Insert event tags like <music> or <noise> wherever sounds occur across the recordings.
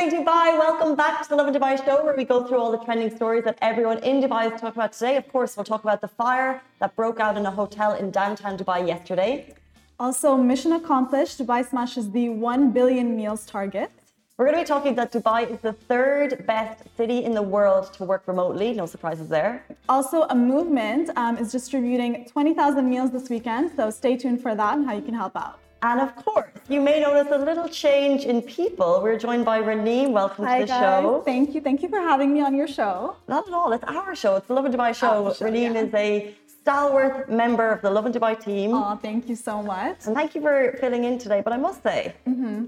morning, Dubai. Welcome back to the Lovin Dubai show, where we go through all the trending stories that everyone in Dubai is talking about today. Of course, we'll talk about the fire that broke out in a hotel in downtown Dubai yesterday. Also, mission accomplished. Dubai smashes the 1 billion meals target. We're going to be talking that Dubai is the third best city in the world to work remotely. No surprises there. Also, a movement um, is distributing 20,000 meals this weekend, so stay tuned for that and how you can help out. And of course, you may notice a little change in people. We're joined by Renee. Welcome Hi to the guys. show. Thank you. Thank you for having me on your show. Not at all. It's our show. It's the Lovin Dubai show. Our show, Renee yeah. is a stalwart member of the Lovin Dubai team. Oh, thank you so much. And thank you for filling in today. But I must say, Mm-hmm.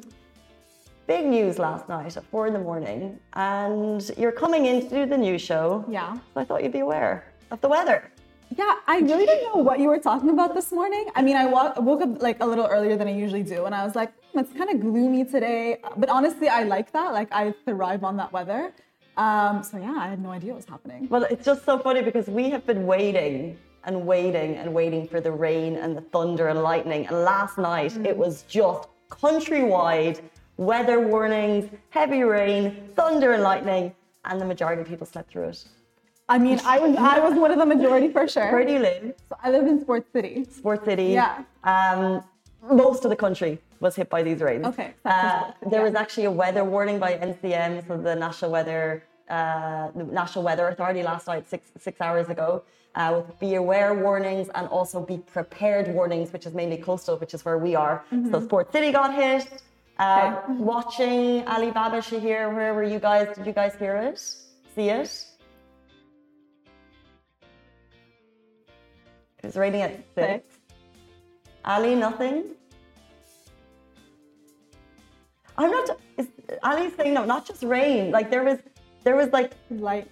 big news last night at four in the morning. And you're coming in to do the news show. Yeah. So I thought you'd be aware of the weather. Yeah, I really didn't know what you were talking about this morning. I mean, I woke up like a little earlier than I usually do, and I was like, hmm, it's kind of gloomy today. But honestly, I like that. Like, I thrive on that weather. Um, so yeah, I had no idea what was happening. Well, it's just so funny because we have been waiting and waiting and waiting for the rain and the thunder and lightning. And last night Mm. it was just countrywide weather warnings, heavy rain, thunder and lightning, and the majority of people slept through it. I mean, I was I was one of the majority for sure. Where do you live? So I live in Sports City. Sports City. Yeah. Um, most of the country was hit by these rains. Okay, Uh, there yeah. was actually a weather warning by NCM, so the National Weather uh, the National Weather Authority last night, six six hours ago, uh, with be aware warnings and also be prepared warnings, which is mainly coastal, which is where we are. So Sports City got hit. Uh, Mm-hmm. Okay. Watching Alibaba Shahir, where were you guys? Did you guys hear it? See it? It was raining at six. Ali, nothing. I'm not. Is Ali saying no? Not just rain. Like there was, there was like Like,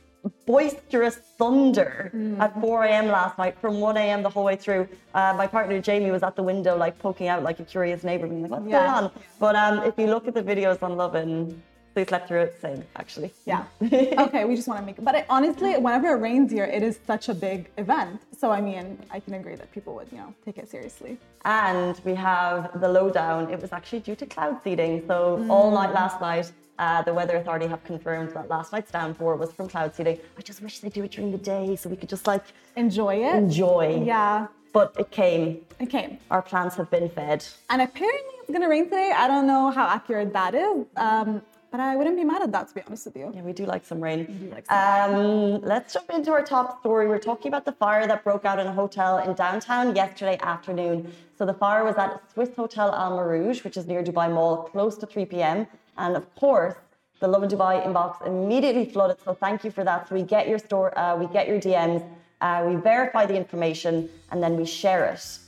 boisterous thunder Mm. at 4 a.m. last night from 1 a.m. the whole way through. Uh, my partner Jamie was at the window, like poking out like a curious neighbor, being like, "What's Yeah. going on?" But um, if you look at the videos on Lovin, they slept through it. Same, actually. yeah. <laughs> okay, we just want to make it. But honestly, whenever it rains here, it is such a big event. So I mean, I can agree that people would, you know, take it seriously. And we have the lowdown. It was actually due to cloud seeding. So all night last night, uh, the Weather Authority have confirmed that last night's downpour was from cloud seeding. I just wish they do it during the day so we could just like Enjoy it. enjoy. Yeah, But it came. it came. Our plants have been fed. And apparently it's gonna rain today. I don't know how accurate that is, um, but I wouldn't be mad at that to be honest with you. Yeah, we do like some rain. like some um, let's jump into our top story. We're talking about the fire that broke out in a hotel in downtown yesterday afternoon. So the fire was at Swissôtel Al Murooj, which is near Dubai Mall, close to 3 p.m. And of course, the Lovin Dubai inbox immediately flooded. So thank you for that. So we get your store, uh, we get your DMs, uh, we verify the information, and then we share it.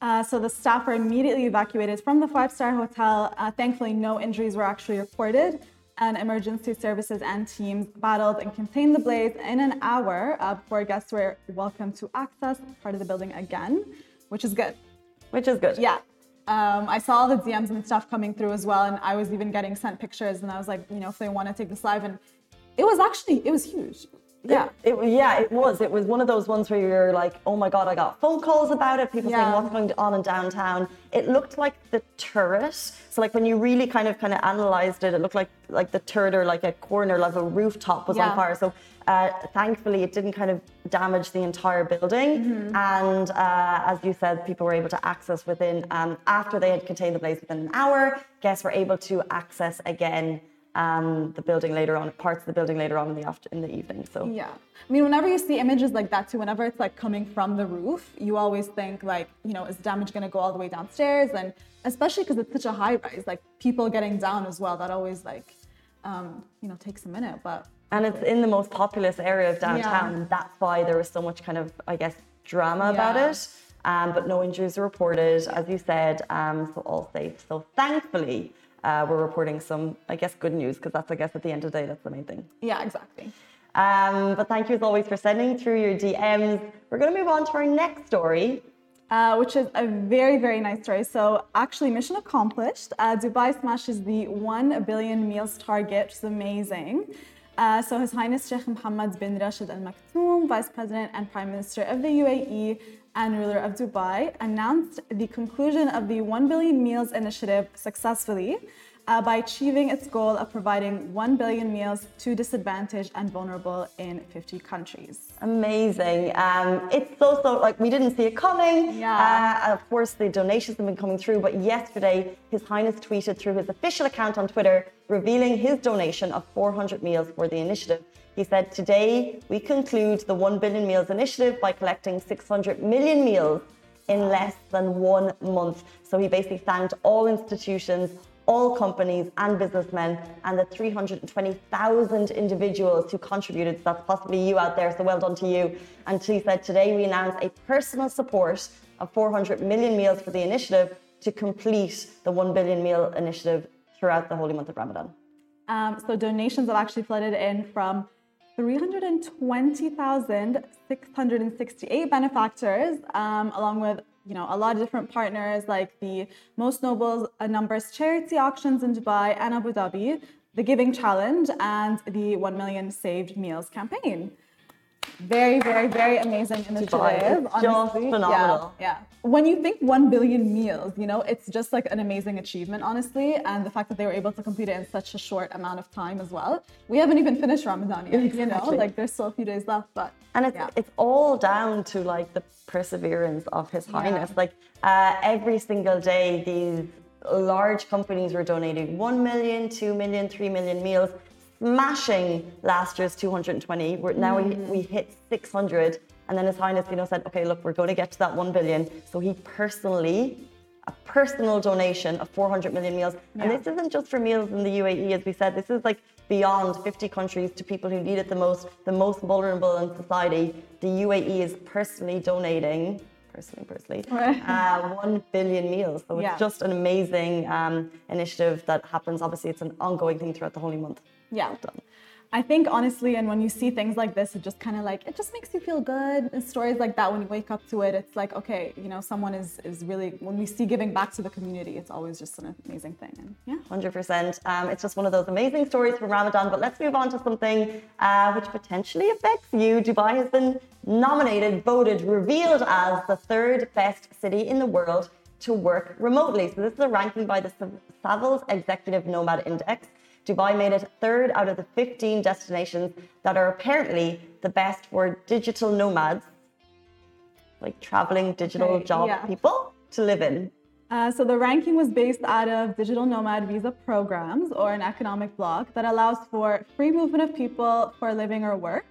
Uh, so the staff were immediately evacuated from the five-star hotel. Uh, thankfully, no injuries were actually reported, and emergency services and teams battled and contained the blaze in an hour uh, before guests were welcome to access part of the building again, which is good. Which is good. Yeah. Um, I saw the DMs and stuff coming through as well, and I was even getting sent pictures, and I was like, you know, if they want to take this live, and it was actually it was huge. Yeah. It, yeah, it was. It was one of those ones where you're like, oh my God, I got phone calls about it. People saying what's going on in downtown. It looked like the turret. So like when you really kind of kind of analyzed it, it looked like like the turret or like a corner, like a rooftop was on fire. So uh, thankfully it didn't kind of damage the entire building. Mm-hmm. And uh, as you said, people were able to access within, um, after they had contained the blaze within an hour, guests were able to access again um, the building later on, parts of the building later on in the after, in the evening. So Yeah. I mean, whenever you see images like that too, whenever it's like coming from the roof, you always think like, you know, is damage going to go all the way downstairs? And especially because it's such a high rise, like people getting down as well, that always like, um, you know, takes a minute. But And it's in the most populous area of downtown. Yeah. That's why there was so much kind of, I guess, drama about it. Um, but no injuries were reported, as you said, um, so all safe. So thankfully, uh, we're reporting some, I guess, good news because that's, I guess, at the end of the day, that's the main thing. yeah, exactly. Um, but thank you as always for sending through your DMs. We're going to move on to our next story. uh, which is a very, very nice story. So, actually, mission accomplished. Uh, Dubai smashes the 1 billion meals target, which is amazing. Uh, so, His Highness Sheikh Mohammed bin Rashid Al Maktoum, Vice President and Prime Minister of the UAE and ruler of Dubai, announced the conclusion of the 1 billion meals initiative successfully. uh, by achieving its goal of providing 1 billion meals to disadvantaged and vulnerable in 50 countries. Amazing. Um, it's so, so like we didn't see it coming. Yeah. Uh, of course, the donations have been coming through, but yesterday, His Highness tweeted through his official account on Twitter, revealing his donation of 400 meals for the initiative. He said, Today, we conclude the 1 billion meals initiative by collecting 600 million meals in less than one month. So he basically thanked all institutions, all companies and businessmen, and the 320,000 individuals who contributed. So that's possibly you out there. So well done to you. And he said, Today we announce a personal support of 400 million meals for the initiative to complete the 1 billion meal initiative throughout the holy month of Ramadan. Um, so donations have actually flooded in from 320,668 benefactors, um, along with you know a lot of different partners like the Most Noble Numbers charity auctions in Dubai and Abu Dhabi, the Giving Challenge, and the 1 Million Saved Meals campaign. Very, very, very amazing initiative. Just phenomenal. Yeah, yeah. When you think 1 billion meals, you know, it's just like an amazing achievement, honestly. And the fact that they were able to complete it in such a short amount of time as well. We haven't even finished Ramadan yet, you know, like there's still a few days left, but. And it's, yeah. it's all down to like the perseverance of His Highness. Like uh, every single day, these large companies were donating 1 million, 2 million, 3 million meals, smashing last year's 220. We're, now we, we hit 600. And then His Highness, you know, said, okay, look, we're going to get to that 1 billion. So he personally, a personal donation of 400 million meals. And this isn't just for meals in the UAE, as we said, this is like beyond 50 countries to people who need it the most, the most vulnerable in society. The UAE is personally donating, personally, personally, <laughs> uh, 1 billion meals. So Yeah. it's just an amazing um, initiative that happens. Obviously, it's an ongoing thing throughout the holy month. Yeah. Well done. I think honestly, and when you see things like this, it just kind of like it just makes you feel good. And stories like that, when you wake up to it, it's like okay, you know, someone is is really when we see giving back to the community, it's always just an amazing thing. And yeah, 100%. Um, it's just one of those amazing stories from Ramadan. But let's move on to something uh, which potentially affects you. Dubai has been nominated, voted, revealed as the third best city in the world to work remotely. So this is a ranking by the Savills Executive Nomad Index. Dubai made it third out of the 15 destinations that are apparently the best for digital nomads, like traveling digital job yeah. people, to live in. Uh, so the ranking was based out of digital nomad visa programs or an economic bloc that allows for free movement of people for living or work.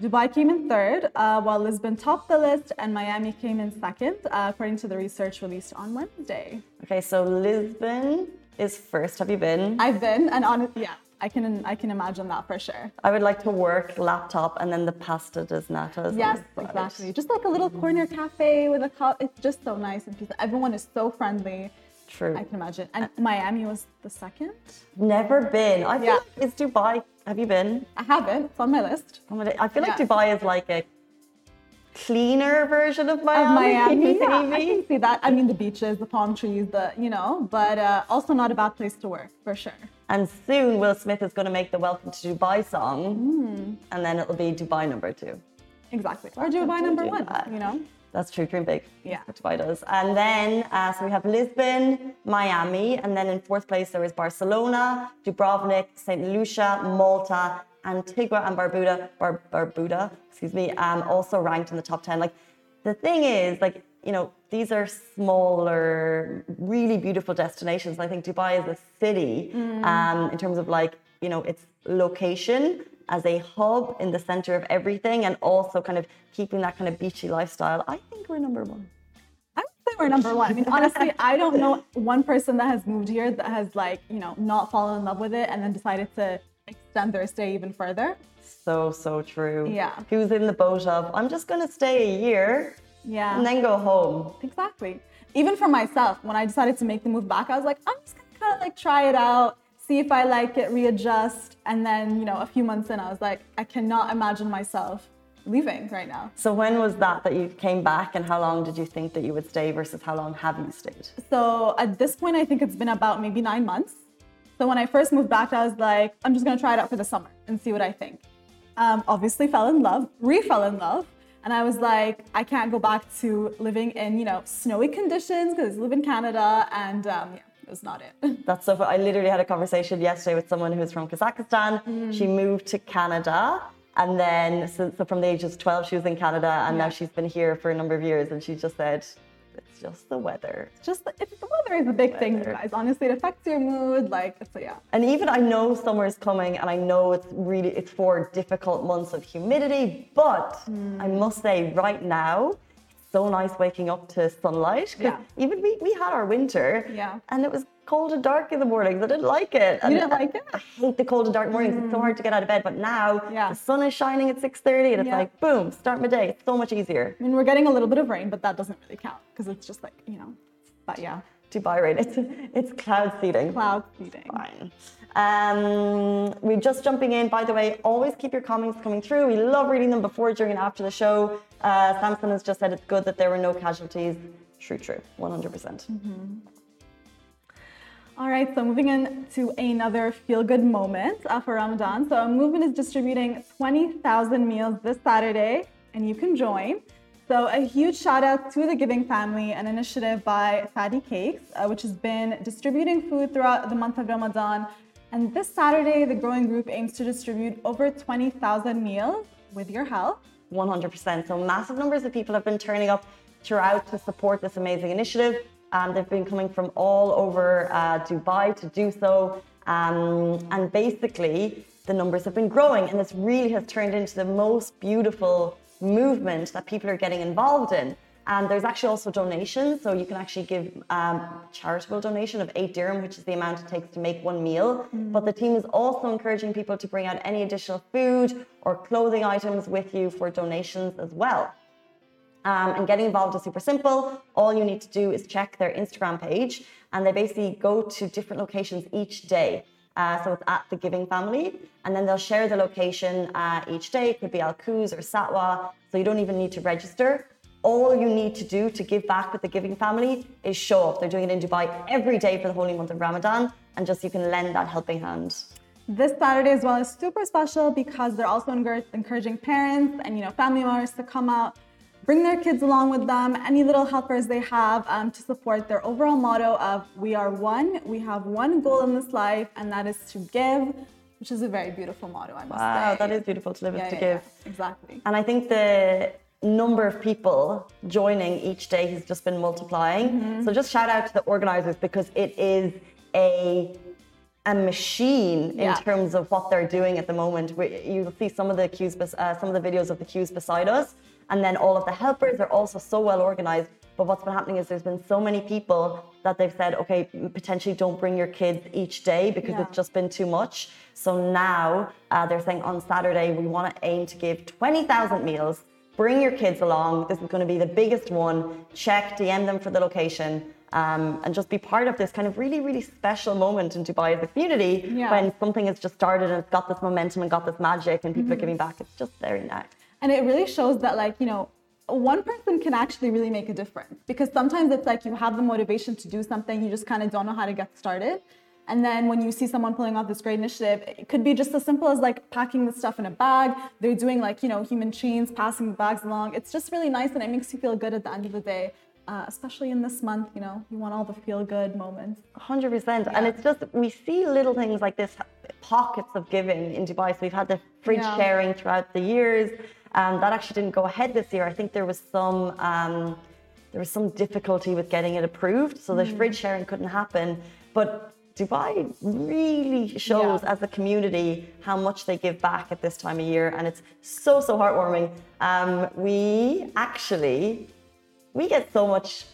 Dubai came in third, uh, while Lisbon topped the list and Miami came in second, uh, according to the research released on Wednesday. Okay, so Lisbon is first. Have you been? I've been, and honestly, yeah, I can I can imagine that for sure. I would like to work laptop and then the pasta does natas. Yes, exactly. Just like a little corner cafe with a cup. It's just so nice and peaceful. Everyone is so friendly. True. I can imagine. And Miami was the second. Never been. I feel Yeah. like it's Dubai. Have you been? I haven't. It's on my list. Oh I'm I feel like Yeah. Dubai is like a cleaner version of Miami. Of Miami, <laughs> yeah, I can see that. I mean, the beaches, the palm trees, the you know, but uh, also not a bad place to work for sure. And soon Will Smith is going to make the Welcome to Dubai song, Hmm. and then it'll be Dubai number two. Exactly. Or Dubai number one. that. You know. That's true, dream big. Yeah. That's what Dubai does. And then, uh, so we have Lisbon, Miami, and then in fourth place there is Barcelona, Dubrovnik, St. Lucia, Malta, Antigua and Barbuda, Bar- Barbuda, excuse me, um, also ranked in the top 10. Like, the thing is, like, you know, these are smaller, really beautiful destinations. I think Dubai is a city um, in terms of like, you know, its location as a hub in the center of everything and also kind of keeping that kind of beachy lifestyle. I think we're number one. I would say we're number one. I <laughs> mean, honestly, I don't know one person that has moved here that has like, you know, not fallen in love with it and then decided to extend their stay even further. So, so true. Yeah. Who's in the boat of, I'm just going to stay a year Yeah. and then go home. Exactly. Even for myself, when I decided to make the move back, I was like, I'm just gonna kind of like try it out, see if I like it, readjust. And then, you know, a few months in, I was like, I cannot imagine myself leaving right now. So, when was that that you came back and how long did you think that you would stay versus how long have you stayed? So at this point, I think it's been about maybe nine months. So when I first moved back, I was like, I'm just gonna try it out for the summer and see what I think. Um, obviously, fell in love, re-fell in love, and I was like, I can't go back to living in you know snowy conditions because I live in Canada, and um, yeah, is not it. <laughs> That's so. funny. I literally had a conversation yesterday with someone who's from Kazakhstan. She moved to Canada, and then so, so from the age of 12, she was in Canada, and now she's been here for a number of years. And she just said, "It's just the weather." Just it's, the weather is a big thing, guys. Honestly, it affects your mood. Like, it's a, yeah. And even I know summer is coming, and I know it's really it's for difficult months of humidity. But hmm. I must say, right now, it's so nice waking up to sunlight. Yeah. Even we we had our winter. Yeah. And it was cold and dark in the mornings. I didn't like it. And didn't like it? I hate the cold and dark mornings. It's so hard to get out of bed. But now Yeah. the sun is shining at 6:30, and it's Yeah. like boom, start my day. It's so much easier. I mean, we're getting a little bit of rain, but that doesn't really count because it's just like you know. But yeah, Dubai rain. It's it's cloud seeding. cloud seeding. Fine. Um, we're just jumping in. By the way, always keep your comments coming through. We love reading them before, during, and after the show. Uh, Samson has just said it's good that there were no casualties. True, true, 100%. percent All right, so moving in to another feel-good moment uh, for Ramadan. So a Movement is distributing 20,000 meals this Saturday, and you can join. So a huge shout out to the Giving Family, an initiative by Fatty Cakes, uh, which has been distributing food throughout the month of Ramadan. And this Saturday, the growing group aims to distribute over 20,000 meals with your help. 100%. So massive numbers of people have been turning up throughout to support this amazing initiative. Um, they've been coming from all over uh, Dubai to do so. Um, and basically, the numbers have been growing. And this really has turned into the most beautiful movement that people are getting involved in. And there's actually also donations. So you can actually give um, charitable donation of eight dirham, which is the amount it takes to make one meal. But the team is also encouraging people to bring out any additional food or clothing items with you for donations as well. Um, and getting involved is super simple. All you need to do is check their Instagram page, and they basically go to different locations each day. Uh, so it's at the Giving Family, and then they'll share the location uh, each day. It could be Al Quoz or Satwa, so you don't even need to register. All you need to do to give back with the Giving Family is show up. They're doing it in Dubai every day for the holy month of Ramadan, and just you can lend that helping hand. This Saturday as well is super special because they're also encouraging parents and you know family members to come out, bring their kids along with them, any little helpers they have um, to support their overall motto of "We are one, we have one goal in this life, and that is to give," which is a very beautiful motto. I must Wow, say. that is beautiful to live Yeah, is to yeah, give. yeah, exactly. And I think the number of people joining each day has just been multiplying. Mm-hmm. So just shout out to the organizers because it is a a machine in terms of what they're doing at the moment. We, you'll see some of the bes- uh, some of the videos of the queues beside us, and then all of the helpers are also so well organized. But what's been happening is there's been so many people that they've said, okay, potentially don't bring your kids each day because Yeah. it's just been too much. So now uh, they're saying on Saturday we want to aim to give 20,000 meals. Bring your kids along. This is going to be the biggest one. Check, DM them for the location, um, and just be part of this kind of really, really special moment in Dubai as a community Yeah. when something has just started and it's got this momentum and got this magic and Mm-hmm. people are giving back. It's just very nice. And it really shows that, like, you know, one person can actually really make a difference because sometimes it's like you have the motivation to do something, you just kind of don't know how to get started. And then when you see someone pulling off this great initiative, it could be just as simple as like packing the stuff in a bag. They're doing like, you know, human chains, passing the bags along. It's just really nice and it makes you feel good at the end of the day. Uh, especially in this month, you know, you want all the feel good moments. 100%. And it's just, we see little things like this pockets of giving in Dubai. So we've had the fridge Yeah. sharing throughout the years. Um, that actually didn't go ahead this year. I think there was some. Um, there was some difficulty with getting it approved, so the fridge sharing couldn't happen. But Dubai really shows Yeah. as a community how much they give back at this time of year, and it's so so heartwarming. Um, we actually we get so much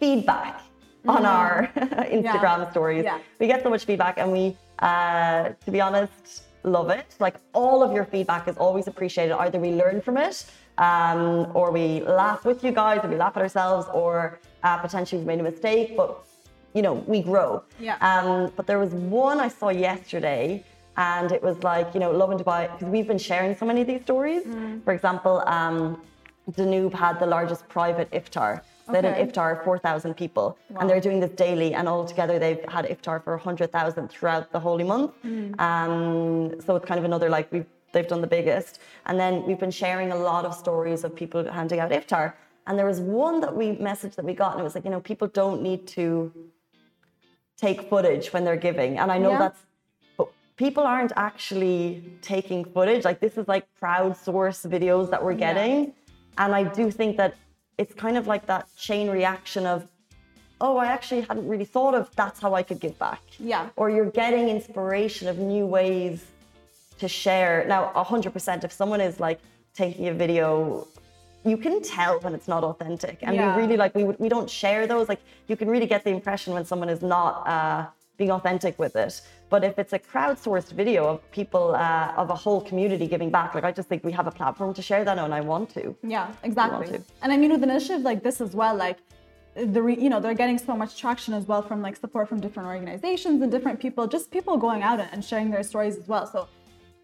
feedback on our <laughs> Instagram stories. Yeah. We get so much feedback, and we, uh, to be honest, love it. Like all of your feedback is always appreciated. Either we learn from it, um, or we laugh with you guys, or we laugh at ourselves, or uh, potentially we've made a mistake, but you know we grow. Yeah. Um, but there was one I saw yesterday. And it was like, you know, Lovin Dubai, because we've been sharing so many of these stories. For example, um, Danube had the largest private iftar. They Okay. an iftar of 4,000 people, and they're doing this daily. And altogether, they've had iftar for 100,000 throughout the holy month. Um, so it's kind of another like we've they've done the biggest. And then we've been sharing a lot of stories of people handing out iftar. And there was one that we messaged that we got, and it was like, you know, people don't need to take footage when they're giving, and I know Yeah. that's. But people aren't actually taking footage. Like this is like crowdsourced videos that we're Yeah. getting, and I do think that it's kind of like that chain reaction of, oh, I actually hadn't really thought of that's how I could give back. Yeah. Or you're getting inspiration of new ways to share. Now, 100%, if someone is like taking a video, you can tell when it's not authentic. And Yeah. we really like, we, we don't share those. Like, you can really get the impression when someone is not uh, being authentic with it. But if it's a crowdsourced video of people, uh, of a whole community giving back, like, I just think we have a platform to share that on. I want to. Yeah, exactly. to. And I mean, with an initiative like this as well, like the re, you know they're getting so much traction as well from like support from different organizations and different people, just people going out and sharing their stories as well. So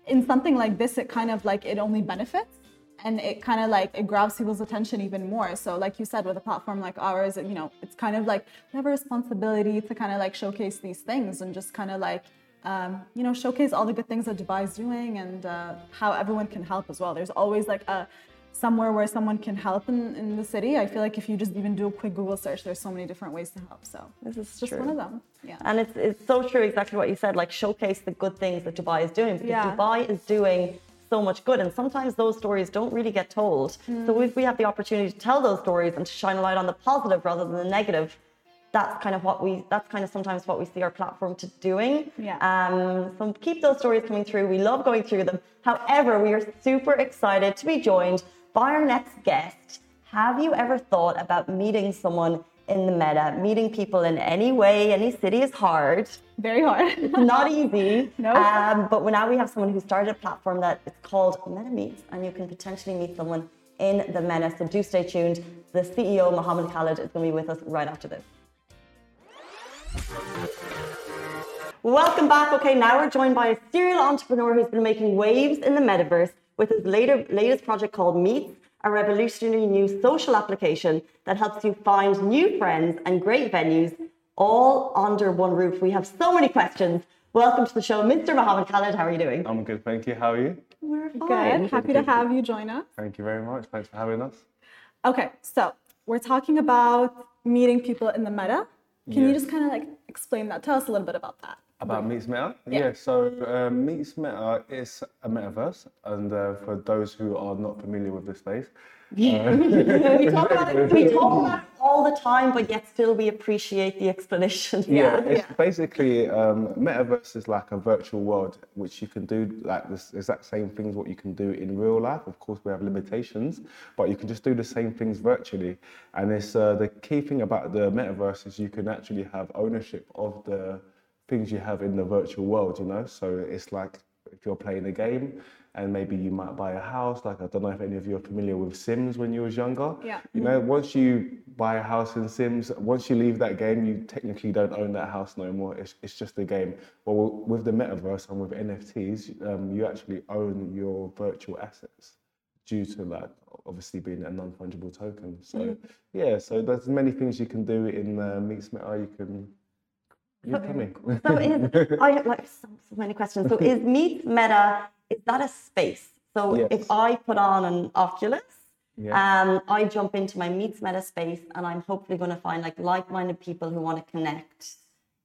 in something like this, it kind of like it only benefits. And it kind of like it grabs people's attention even more. So, like you said, with a platform like ours, you know, it's kind of like we have a responsibility to kind of like showcase these things and just kind of like um, you know, showcase all the good things that Dubai is doing and uh, how everyone can help as well. There's always like a somewhere where someone can help in, in the city. I feel like if you just even do a quick Google search, there's so many different ways to help. So This is just true. one of them. Yeah. And it's, it's so true, exactly what you said, like showcase the good things that Dubai is doing because Yeah. Dubai is doing so much good. And sometimes those stories don't really get told. Mm. So if we have the opportunity to tell those stories and to shine a light on the positive rather than the negative, that's kind of what we, that's kind of sometimes what we see our platform to doing. Yeah. Um, so keep those stories coming through. We love going through them. However, we are super excited to be joined by our next guest. Have you ever thought about meeting someone in the meta? Meeting people in any way, any city is hard. Very hard. It's not <laughs> easy. No. Um, but now we have someone who started a platform that is called Meta Meets, and you can potentially meet someone in the meta. So do stay tuned. The CEO, Muhammad Khalid, is going to be with us right after this. Welcome back. Okay, now we're joined by a serial entrepreneur who's been making waves in the metaverse with his later, latest project called Meets, a revolutionary new social application that helps you find new friends and great venues all under one roof. We have so many questions. Welcome to the show, Mr. Muhammad Khalid. How are you doing? I'm good, thank you. How are you? We're Good. Happy to have you join us. Thank you very much. Thanks for having us. Okay, so we're talking about meeting people in the meta. Can you just kind of like explain that? Tell us a little bit about that. About Meets Meta? Yeah. so uh, Meets Meta is a metaverse, and uh, for those who are not familiar with the space, <laughs> we talk about it. We <laughs> talk about it all the time, but yet still we appreciate the explanation. yeah, it's Yeah. basically um, metaverse is like a virtual world which you can do like this exact same things what you can do in real life. Of course, we have limitations, but you can just do the same things virtually. And it's uh, the key thing about the metaverse is you can actually have ownership of the things you have in the virtual world. You know, so it's like if you're playing a game. And maybe you might buy a house. Like I don't know if any of you are familiar with Sims when you was younger. Yeah. You know, once you buy a house in Sims, once you leave that game, you technically don't own that house no more. It's, it's just a game. Well, with the metaverse and with NFTs, um, you actually own your virtual assets due to like obviously being a non-fungible token. So yeah, so there's many things you can do in uh, Meets Meta. You can. You tell me. So is I have like so, so many questions. So is <laughs> Meet Meta is that a space? So Yes. if I put on an Oculus, Yeah. um, I jump into my Meets Meta space, and I'm hopefully going to find like like-minded people who want to connect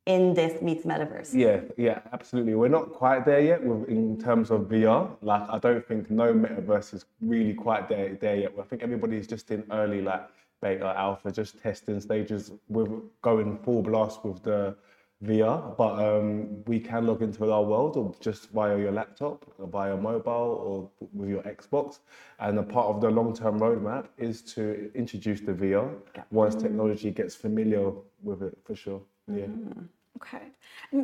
in this Meets Metaverse. Yeah, yeah, absolutely. We're not quite there yet with, in terms of VR. Like, I don't think no metaverse is really quite there there yet. I think everybody's just in early like beta, alpha, just testing stages. With going full blast with the VR, but um, we can log into our world or just via your laptop, or via mobile, or with your Xbox. And a part of the long-term roadmap is to introduce the VR once technology gets familiar with it, for sure. Yeah. Okay.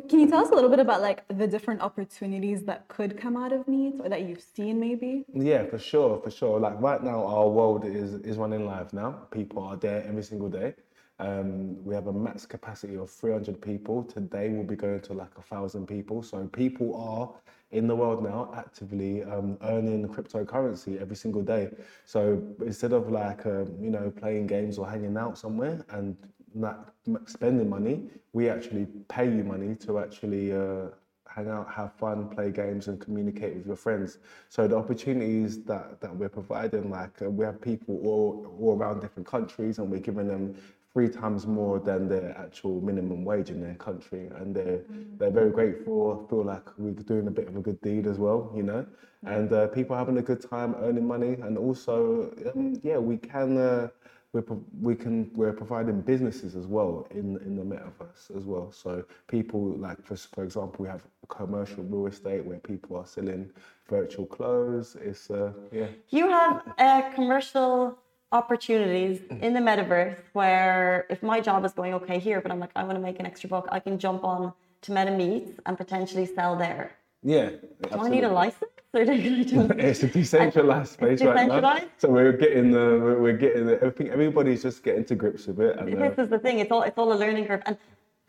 Can you tell us a little bit about like the different opportunities that could come out of Meet or that you've seen maybe? Yeah, for sure, for sure. Like right now, our world is is running live now. People are there every single day. Um, we have a max capacity of 300 people. Today, we'll be going to like a thousand people. So people are in the world now actively um, earning cryptocurrency every single day. So instead of like um, you know playing games or hanging out somewhere and not spending money, we actually pay you money to actually. Uh, hang out, have fun, play games, and communicate with your friends. So the opportunities that, that we're providing, like uh, we have people all, all around different countries, and we're giving them three times more than their actual minimum wage in their country, and they're they're very grateful. Feel like we're doing a bit of a good deed as well, you know. And uh, people are having a good time earning money, and also, um, yeah, we can. Uh, we're, we can we're providing businesses as well in in the metaverse as well. So people like for for example, we have commercial real estate where people are selling virtual clothes. It's uh, yeah. You have uh, commercial opportunities in the metaverse where if my job is going okay here, but I'm like, I want to make an extra buck, I can jump on to MetaMeets and potentially sell there. Yeah. Do I need a license? Or do I just- <laughs> It's a decentralized <laughs> space right now. decentralized? So we're getting the we're- we're getting the, everything. Everybody's just getting to grips with it. And, uh, this is the thing. It's all it's all a learning curve. And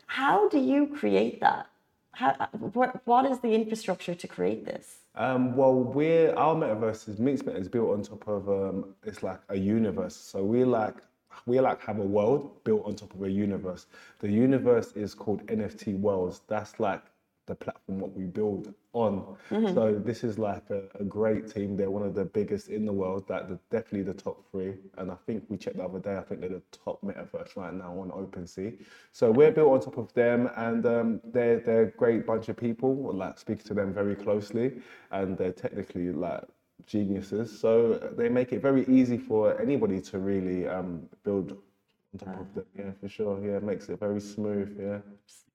how do you create that? How, what, what is the infrastructure to create this? Um, well, we're our metaverse is Mixed is built on top of um, it's like a universe. So we like we like have a world built on top of a universe. The universe is called NFT Worlds. That's like the platform what we build on. So this is like a, a great team. They're one of the biggest in the world. That the, definitely the top three. And I think we checked the other day. I think they're the top metaverse right now on OpenSea. So we're built on top of them, and um, they're they're a great bunch of people. Like speak to them very closely, and they're technically like geniuses. So they make it very easy for anybody to really um, build on top of them. Yeah, for sure. Yeah, it makes it very smooth. Yeah.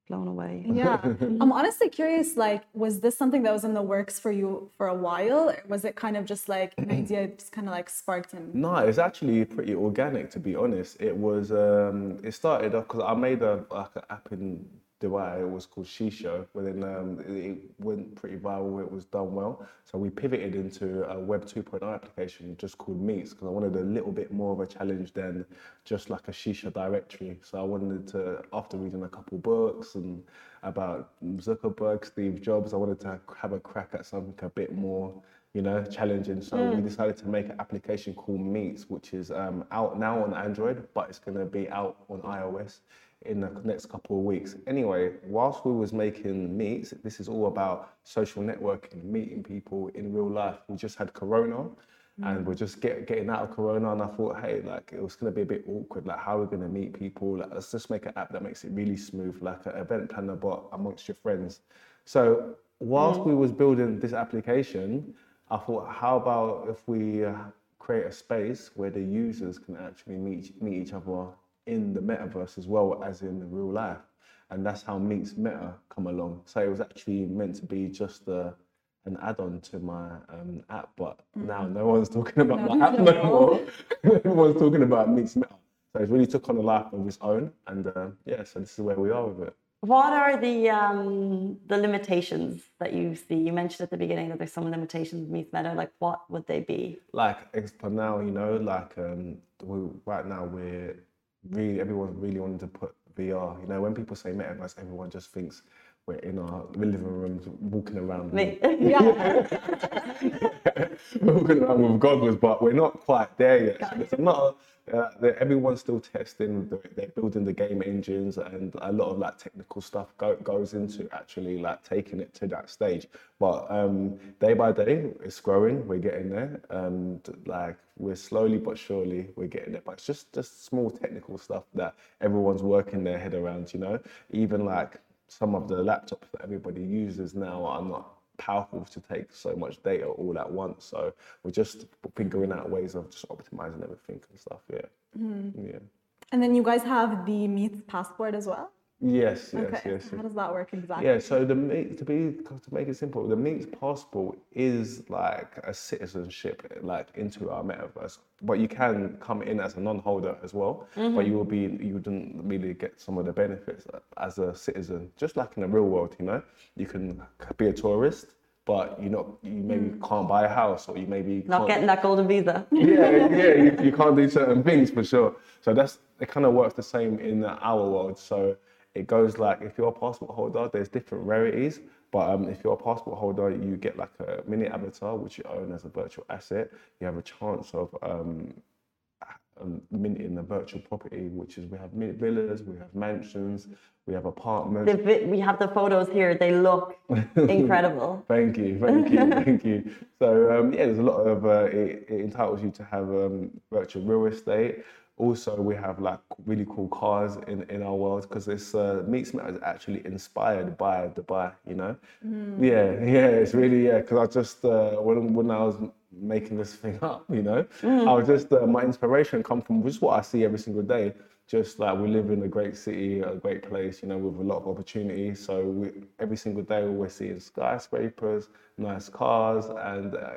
Blown away. Yeah. <laughs> I'm honestly curious, like, was this something that was in the works for you for a while? Or was it kind of just like an idea <clears throat> just kind of like sparked and No, it's actually pretty organic to be honest. It was um, it started off because I made a like an app in Dubai. It was called Shisho. But then um, it, went pretty viral. It was done well. So we pivoted into a Web 2.0 application just called Meets because I wanted a little bit more of a challenge than just like a Shisha directory. So I wanted to, after reading a couple books and about Zuckerberg, Steve Jobs, I wanted to have a crack at something a bit more you know, challenging. So we decided to make an application called Meets, which is um, out now on Android, but it's going to be out on iOS in the next couple of weeks. Anyway, whilst we was making Meets, this is all about social networking, meeting people in real life. We just had Corona. And we're just get, getting out of Corona, and I thought, hey, like it was gonna be a bit awkward. Like, how are we gonna meet people? Like, let's just make an app that makes it really smooth, like an event planner, but amongst your friends. So whilst we was building this application, I thought, how about if we uh, create a space where the users can actually meet meet each other in the metaverse as well as in real life, and that's how Meets Meta come along. So it was actually meant to be just a, an add-on to my um, app, but now no one's talking about my app no more. <laughs> Everyone's talking about Meets Meta. So it's really took on a life of its own, and uh, yeah, so this is where we are with it. What are the um, the limitations that you see? You mentioned at the beginning that there's some limitations with Meets Meta. Like, what would they be? like for now, you know, like um, we, right now we're really everyone's really wanting to put VR. You know, when people say metaverse, everyone just thinks we're in our living rooms walking around. Me- <laughs> <laughs> we're walking around with goggles, but we're not quite there yet. So there's not. Uh, everyone's still testing. the- They're building the game engines, and a lot of like technical stuff go, goes into actually like taking it to that stage. But um, day by day, it's growing. We're getting there. and like we're slowly but surely we're getting there. But it's just just small technical stuff that everyone's working their head around. You know, even like some of the laptops that everybody uses now are not powerful to take so much data all at once. So we're just figuring out ways of just optimizing everything and stuff. Yeah. Mm-hmm. Yeah. and then you guys have the Meets passport as well? Yes, yes, okay. yes. how does that work exactly? Yeah, so the to be to make it simple, the Meets passport is like a citizenship, like into our metaverse. But you can come in as a non-holder as well, but you mm-hmm. will be you wouldn't really get some of the benefits as a citizen, just like in the real world. You know, you can be a tourist, but you not you maybe mm. can't buy a house, or you maybe Not getting that golden visa. <laughs> yeah, <laughs> yeah, you, you can't do certain things for sure. So that's it. Kind of works the same in our world. So it goes like if you're a passport holder, there's different rarities. But um, if you're a passport holder, you get like a mini avatar which you own as a virtual asset. You have a chance of um, um, minting a virtual property, which is we have villas, we have mansions, we have apartments. The we have the photos here. They look <laughs> incredible. Thank you, thank you, <laughs> thank you. So um, yeah, there's a lot of uh, it, it entitles you to have um, virtual real estate. Also we have like really cool cars in, in our world because this uh, Meets Meta is actually inspired by Dubai, you know? Yeah, <laughs> yeah, it's really, yeah, because I just, uh, when, when I was making this thing <laughs> up, you know, I was just, uh, my inspiration come from just what I see every single day. Just like we live in a great city, a great place, you know, with a lot of opportunity. So we, every single day we're seeing skyscrapers, nice cars, and uh,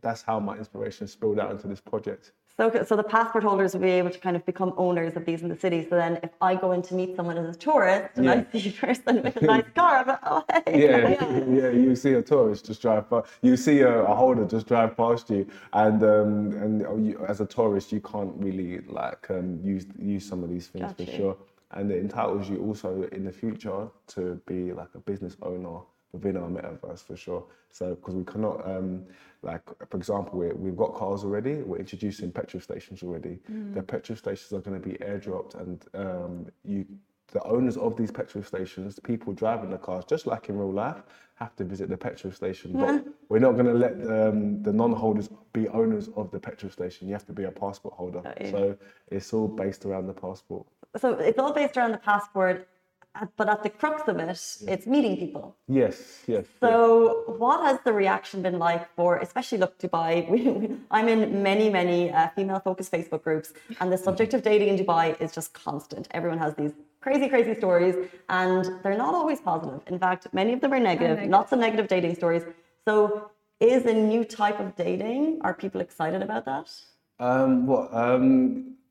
that's how my inspiration spilled out into this project. So, so the passport holders will be able to kind of become owners of these in the city. So then, if I go in to meet someone as a tourist and Yeah. I see a person with a <laughs> nice car, I'm like, oh hey, yeah, <laughs> <laughs> yeah. You see a tourist just drive past. You see a, a holder just drive past you, and um, and you, as a tourist, you can't really like um, use use some of these things Got for sure. And it entitles you also in the future to be like a business owner within our metaverse for sure. So because we cannot um, like for example, we we've got cars already. We're introducing petrol stations already. The petrol stations are going to be airdropped, and um, you the owners of these petrol stations, the people driving the cars, just like in real life, have to visit the petrol station. But <laughs> we're not going to let um, the non-holders be owners of the petrol station. You have to be a passport holder. you. So it's all based around the passport. So it's all based around the passport, but at the crux of it, it's meeting people. Yes, yes. yes. So, what has the reaction been like for, especially look, Dubai? <laughs> We, we, I'm in many, many uh, female focused Facebook groups, and the subject of dating in Dubai is just constant. Everyone has these crazy, crazy stories, and they're not always positive. In fact, many of them are negative, negative. lots of negative dating stories. So, is a new type of dating, are people excited about that? Um, what? Um, the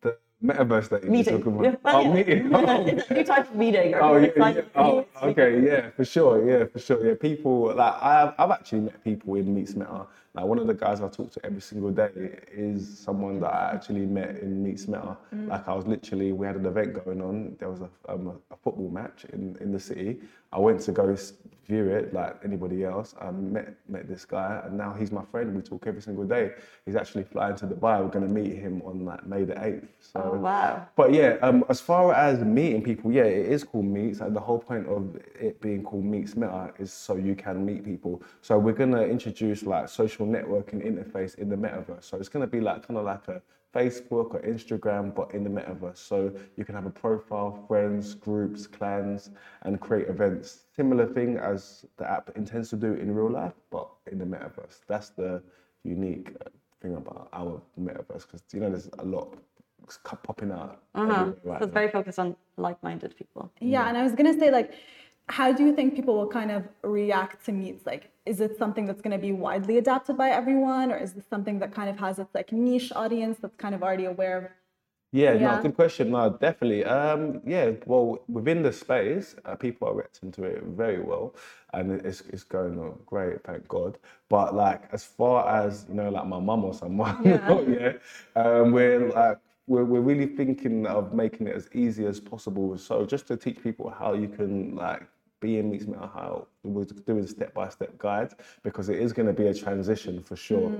metaverse that you're Meeting. talking Yeah, about. well, oh, yeah. meeting. <laughs> Oh. a new type of meeting. Oh, yeah, yeah. oh, okay, yeah, for sure, yeah, for sure, yeah. People like I've I've actually met people in Meets Meta. Like one of the guys I talk to every single day is someone that I actually met in Meets Meta. Like I was literally, we had an event going on. There was a um, a football match in in the city. I went to go view it like anybody else. I met met this guy, and now he's my friend. We talk every single day. He's actually flying to Dubai. We're going to meet him on like May the eighth. So Oh, wow. but yeah, um, as far as meeting people, yeah, it is called Meets, and the whole point of it being called Meets Meta is so you can meet people. So we're gonna introduce like social networking interface in the metaverse. So it's gonna be like kind of like a Facebook or Instagram, but in the metaverse. So you can have a profile, friends, groups, clans, and create events. Similar thing as the app intends to do in real life, but in the metaverse. That's the unique uh, thing about our metaverse, because you know there's a lot popping out. everywhere Uh-huh. right so it's now. very focused on like-minded people. Yeah, and I was gonna say like, how do you think people will kind of react to meets? Like, is it something that's gonna be widely adapted by everyone, or is this something that kind of has its like niche audience that's kind of already aware of? Yeah, Yeah. no, good question. No, definitely. Um, yeah, well, within the space, uh, people are reacting to it very well, and it's it's going on great, thank God. But like, as far as you know, like my mum or someone, <laughs> Yeah. yeah, um, we're like. We're, we're really thinking of making it as easy as possible. So just to teach people how you can like be in Meets Meta, how we're doing step by step guides because it is going to be a transition for sure.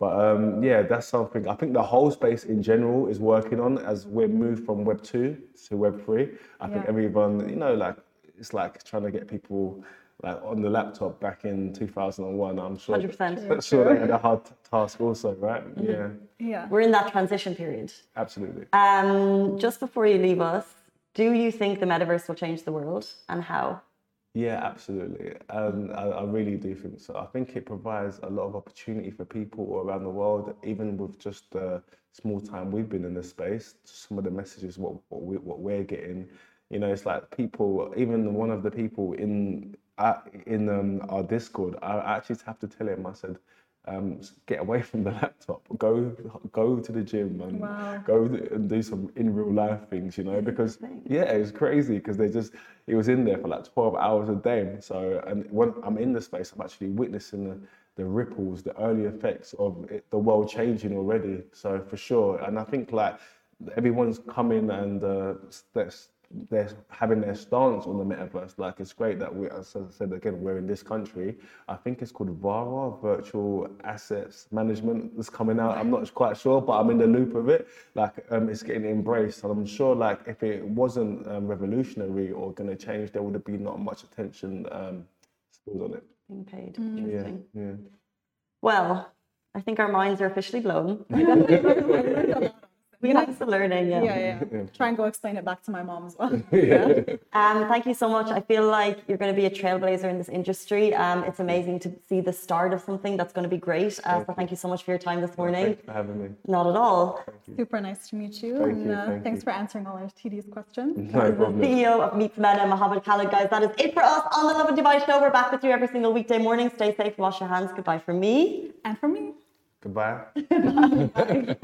But um, yeah, that's something I think the whole space in general is working on as we move from Web two to Web three. I think everyone, you know, like it's like trying to get people like on the laptop back in 2001. I'm sure. 100%. I'm sure they had a hard t- task also, right? Yeah, Yeah. We're in that transition period. absolutely. Um, just before you leave us, do you think the metaverse will change the world and how? Yeah, absolutely. Um, I, I really do think so. I think it provides a lot of opportunity for people all around the world, even with just the small time we've been in this space. Some of the messages what what, we, what we're getting, you know, it's like people. Even one of the people in uh, in um, our Discord, I actually have to tell him. I said. Um, get away from the <laughs> laptop. Go, go to the gym and Wow. go and do some in real life things. You know, because yeah, it was crazy because they just it was in there for like 12 hours a day. So, and when I'm in the space, I'm actually witnessing the, the ripples, the early effects of it, the world changing already. So, for sure. And I think like everyone's coming and uh, they're, they're having their stance on the metaverse. Like, it's great that we, as I said again, we're in this country. I think it's called VARA, Virtual Assets Management, is coming out. I'm not <laughs> quite sure, but I'm in the loop of it. Like, um, it's getting embraced. And I'm sure, like, if it wasn't um, revolutionary or going to change, there would have been not much attention um, spilled on it. Being paid. Yeah, yeah. Well, I think our minds are officially blown. <laughs> <laughs> Be nice to learning, yeah. Yeah, yeah, <laughs> yeah. Try and go explain it back to my mom as well. <laughs> yeah. Um, thank you so much. I feel like you're going to be a trailblazer in this industry. Um, it's amazing to see the start of something that's going to be great. Uh, so thank you so much for your time this morning. Thanks for having me. Not at all. Super nice to meet you. Thank and you, uh, thank thanks you. for answering all our tedious questions. <laughs> No The problem. CEO of Meet Meta, Muhammad Khalid, guys. That is it for us on the Lovin Dubai show. We're back with you every single weekday morning. Stay safe, wash your hands. Goodbye from me. And for me. Goodbye.